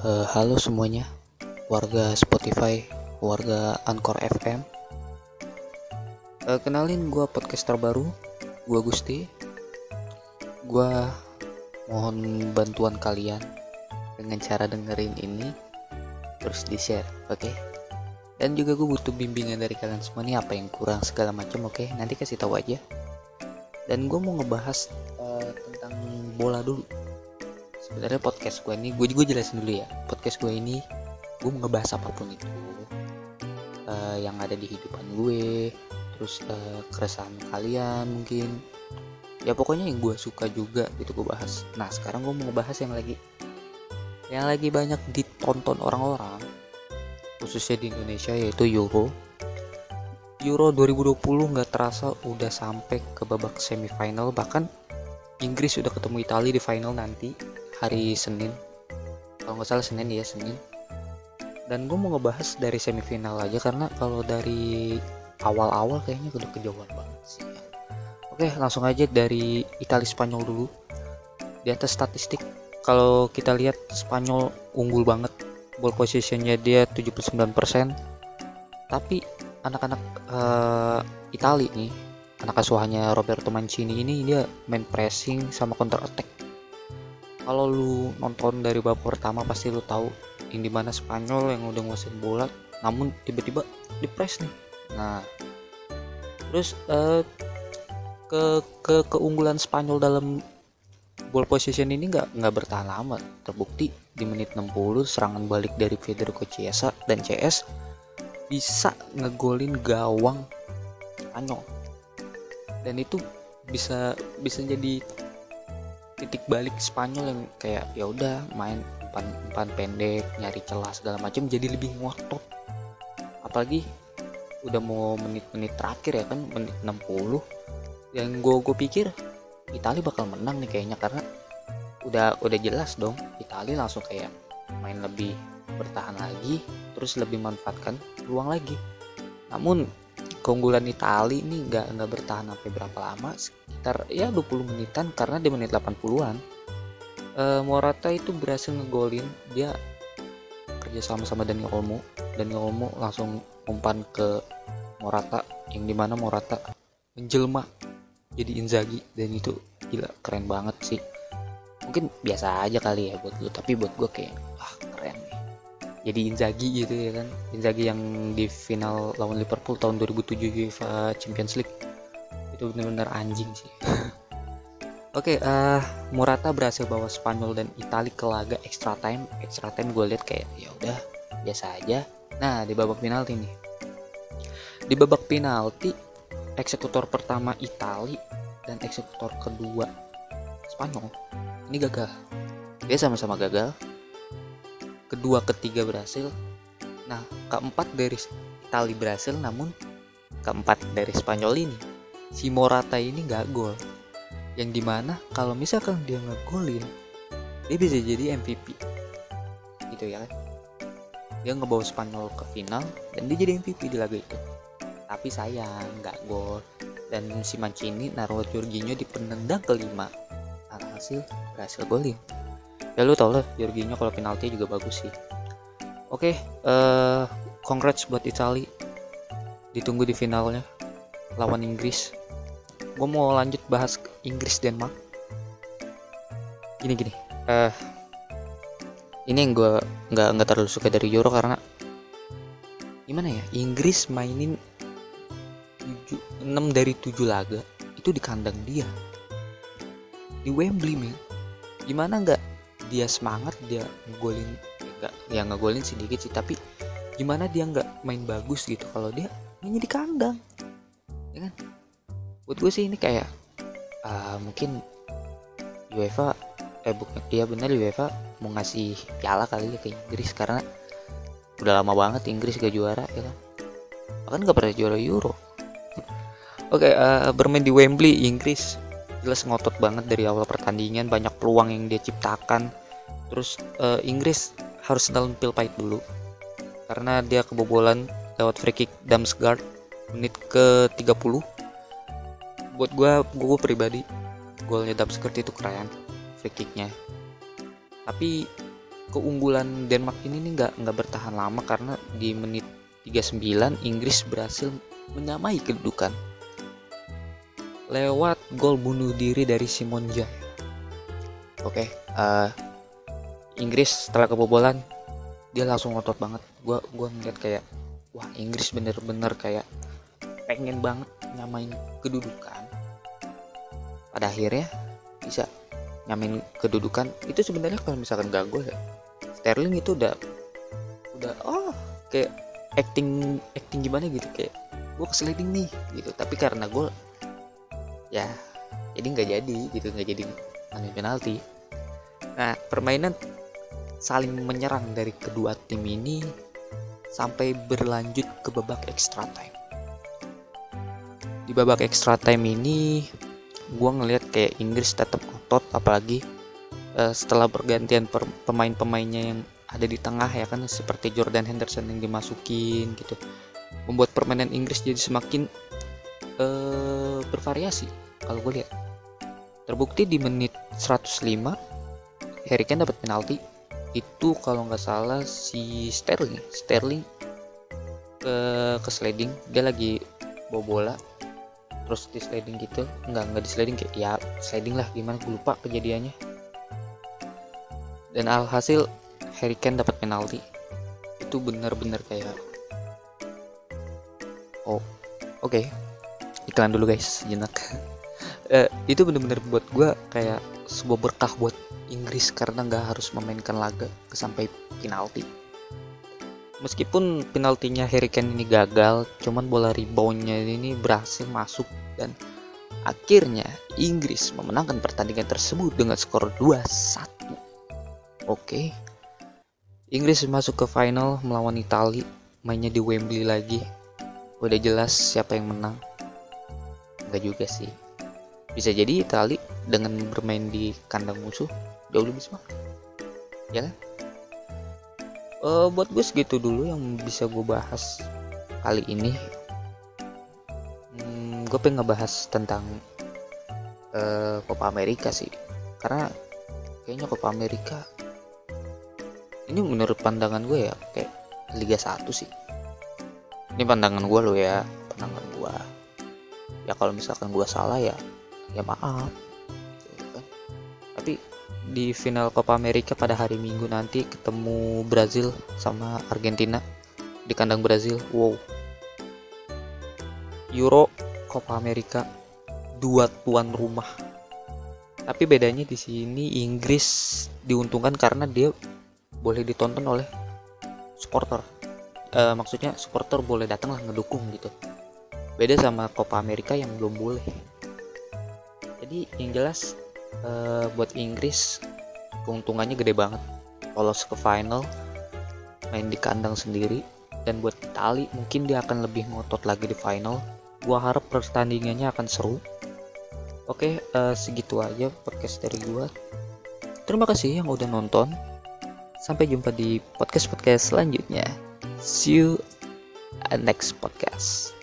Uh, halo semuanya, warga Spotify, warga Anchor FM. Uh, eh, kenalin gue podcaster baru, gue Gusti. Gue mohon bantuan kalian dengan cara dengerin ini terus di share, oke? Okay? Dan juga gue butuh bimbingan dari kalian semua nih apa yang kurang segala macam, oke? Okay? Nanti kasih tahu aja. Dan gue mau ngebahas uh, tentang bola dulu sebenarnya podcast gue ini gue juga jelasin dulu ya. Podcast gue ini gue mau ngebahas apa pun itu. Uh, yang ada di kehidupan gue terus uh, keresahan kalian mungkin. Ya pokoknya yang gue suka juga gitu gue bahas. Nah sekarang gue mau ngebahas yang lagi yang lagi banyak ditonton orang-orang khususnya di Indonesia yaitu Euro. Euro 2020 nggak terasa udah sampai ke babak semifinal. Bahkan Inggris sudah ketemu Italia di final nanti hari Senin. Kalau nggak salah Senin ya Senin. Dan gue mau ngebahas dari semifinal aja karena kalau dari awal-awal kayaknya udah kejauhan banget sih. Oke langsung aja dari Italia Spanyol dulu. Di atas statistik kalau kita lihat Spanyol unggul banget. Ball positionnya dia 79% tapi anak-anak uh, Italia nih anak asuhannya Roberto Mancini ini dia main pressing sama counter attack kalau lu nonton dari babak pertama pasti lu tahu yang di mana Spanyol yang udah nguasain bola namun tiba-tiba di press nih. Nah terus uh, ke ke keunggulan Spanyol dalam ball position ini nggak nggak bertahan lama. Terbukti di menit 60 serangan balik dari Federico Chiesa dan CS bisa ngegolin gawang Spanyol. Dan itu bisa bisa jadi titik balik Spanyol yang kayak ya udah main umpan umpan pendek nyari celah segala macam jadi lebih ngotot. Apalagi udah mau menit-menit terakhir ya kan menit 60 yang gue gue pikir Italia bakal menang nih kayaknya karena udah udah jelas dong Italia langsung kayak main lebih bertahan lagi terus lebih manfaatkan ruang lagi. Namun keunggulan Italia ini nggak nggak bertahan sampai berapa lama sekitar ya 20 menitan karena di menit 80-an e, eh, Morata itu berhasil ngegolin dia kerja sama sama Dani Olmo. Dani Olmo langsung umpan ke Morata yang di mana Morata menjelma jadi Inzaghi. Dan itu gila keren banget sih. Mungkin biasa aja kali ya buat lu tapi buat gue kayak jadi Inzaghi gitu ya kan Inzaghi yang di final lawan Liverpool tahun 2007 UEFA Champions League itu benar-benar anjing sih Oke, okay, uh, eh, Morata berhasil bawa Spanyol dan Italia ke laga extra time. Extra time gue lihat kayak ya udah biasa aja. Nah di babak penalti nih, di babak penalti eksekutor pertama Italia dan eksekutor kedua Spanyol ini gagal. Dia sama-sama gagal kedua ketiga berhasil. Nah keempat dari Itali berhasil namun keempat dari Spanyol ini si Morata ini nggak gol. Yang di mana kalau misalkan dia ngegolin dia bisa jadi MVP gitu ya kan? Dia ngebawa Spanyol ke final dan dia jadi MVP di laga itu. Tapi sayang nggak gol. Dan si Mancini naruh Jorginho di penendang kelima. Alhasil berhasil golin ya lu tau lah Jorginho kalau penalti juga bagus sih. Oke okay, uh, eh, congrats buat Italia ditunggu di finalnya lawan Inggris. Gue mau lanjut bahas Inggris Denmark. Gini gini. Uh, ini yang gue nggak nggak terlalu suka dari Euro karena gimana ya Inggris mainin 7, 6 dari 7 laga itu di kandang dia. Di Wembley gimana nggak dia semangat dia ngegolin enggak ya ngegolin sedikit sih tapi gimana dia nggak main bagus gitu kalau dia mainnya di kandang ya kan? Buat gue sih ini kayak uh, mungkin UEFA eh bukan iya benar UEFA mau ngasih piala kali ya ke Inggris karena udah lama banget Inggris gak juara ya kan? Bahkan gak pernah juara Euro. Oke okay, uh, bermain di Wembley Inggris jelas ngotot banget dari awal pertandingan banyak peluang yang dia ciptakan terus uh, Inggris harus pil pahit dulu. Karena dia kebobolan lewat free kick Damsgaard menit ke 30 buat gue gue pribadi golnya Damsgaard itu keren free kicknya. Tapi keunggulan Denmark ini nih nggak nggak bertahan lama karena di menit 39 Inggris berhasil menyamai kedudukan. Lewat gol bunuh diri dari Simon Jaya. Oke, okay, uh, eh, Inggris setelah kebobolan dia langsung ngotot banget. Gua gua ngeliat kayak wah Inggris bener-bener kayak pengen banget nyamain kedudukan. Pada akhirnya bisa nyamain kedudukan. Itu sebenarnya kalau misalkan gak gol ya, Sterling itu udah udah oh kayak acting acting gimana gitu kayak gue keseliding nih gitu tapi karena gue ya jadi nggak jadi gitu nggak jadi ambil penalti nah permainan saling menyerang dari kedua tim ini sampai berlanjut ke babak extra time. Di babak extra time ini gue ngelihat kayak Inggris tetap otot apalagi uh, setelah pergantian pemain-pemainnya yang ada di tengah ya kan seperti Jordan Henderson yang dimasukin gitu. Membuat permainan Inggris jadi semakin uh, bervariasi kalau gue lihat. Terbukti di menit 105 Harry Kane dapat penalti itu kalau nggak salah si Sterling Sterling ke ke sliding. Dia lagi bawa bola. Terus di sliding gitu. Nggak nggak di sliding kayak ya sliding lah. Gimana? Gue lupa kejadiannya. Dan alhasil Harry Kane dapat penalti. Itu benar-benar kayak oh oke. Okay. iklan dulu guys. Jenak uh, itu bener-bener buat gue kayak sebuah berkah buat Inggris karena nggak harus memainkan laga sampai penalti. Meskipun penaltinya Harry Kane ini gagal cuman bola reboundnya ini berhasil masuk dan akhirnya Inggris memenangkan pertandingan tersebut dengan skor 2-1 oke. Inggris masuk ke final melawan Italia mainnya di Wembley lagi. Udah jelas siapa yang menang. Enggak juga sih. Bisa jadi Itali dengan bermain di kandang musuh jauh lebih semangat ya kan? Uh, buat gue segitu dulu yang bisa gue bahas kali ini. Hmm, gue pengen ngebahas tentang uh, Copa Amerika sih. Karena kayaknya Copa Amerika ini menurut pandangan gue ya kayak Liga 1 sih. Ini pandangan gue lo ya pandangan gue. Ya kalau misalkan gue salah ya ya maaf di final Copa America pada hari Minggu nanti ketemu Brazil sama Argentina di kandang Brazil. Wow. Euro Copa America dua tuan rumah. Tapi bedanya di sini Inggris diuntungkan karena dia boleh ditonton oleh supporter. E, maksudnya supporter boleh datang lah ngedukung gitu. Beda sama Copa America yang belum boleh. Jadi yang jelas uh, buat Inggris keuntungannya gede banget. Lolos ke final main di kandang sendiri. Dan buat Itali mungkin dia akan lebih ngotot lagi di final. Gua harap pertandingannya akan seru. Oke uh, segitu aja podcast dari gua. Terima kasih yang udah nonton. Sampai jumpa di podcast podcast selanjutnya. See you at next podcast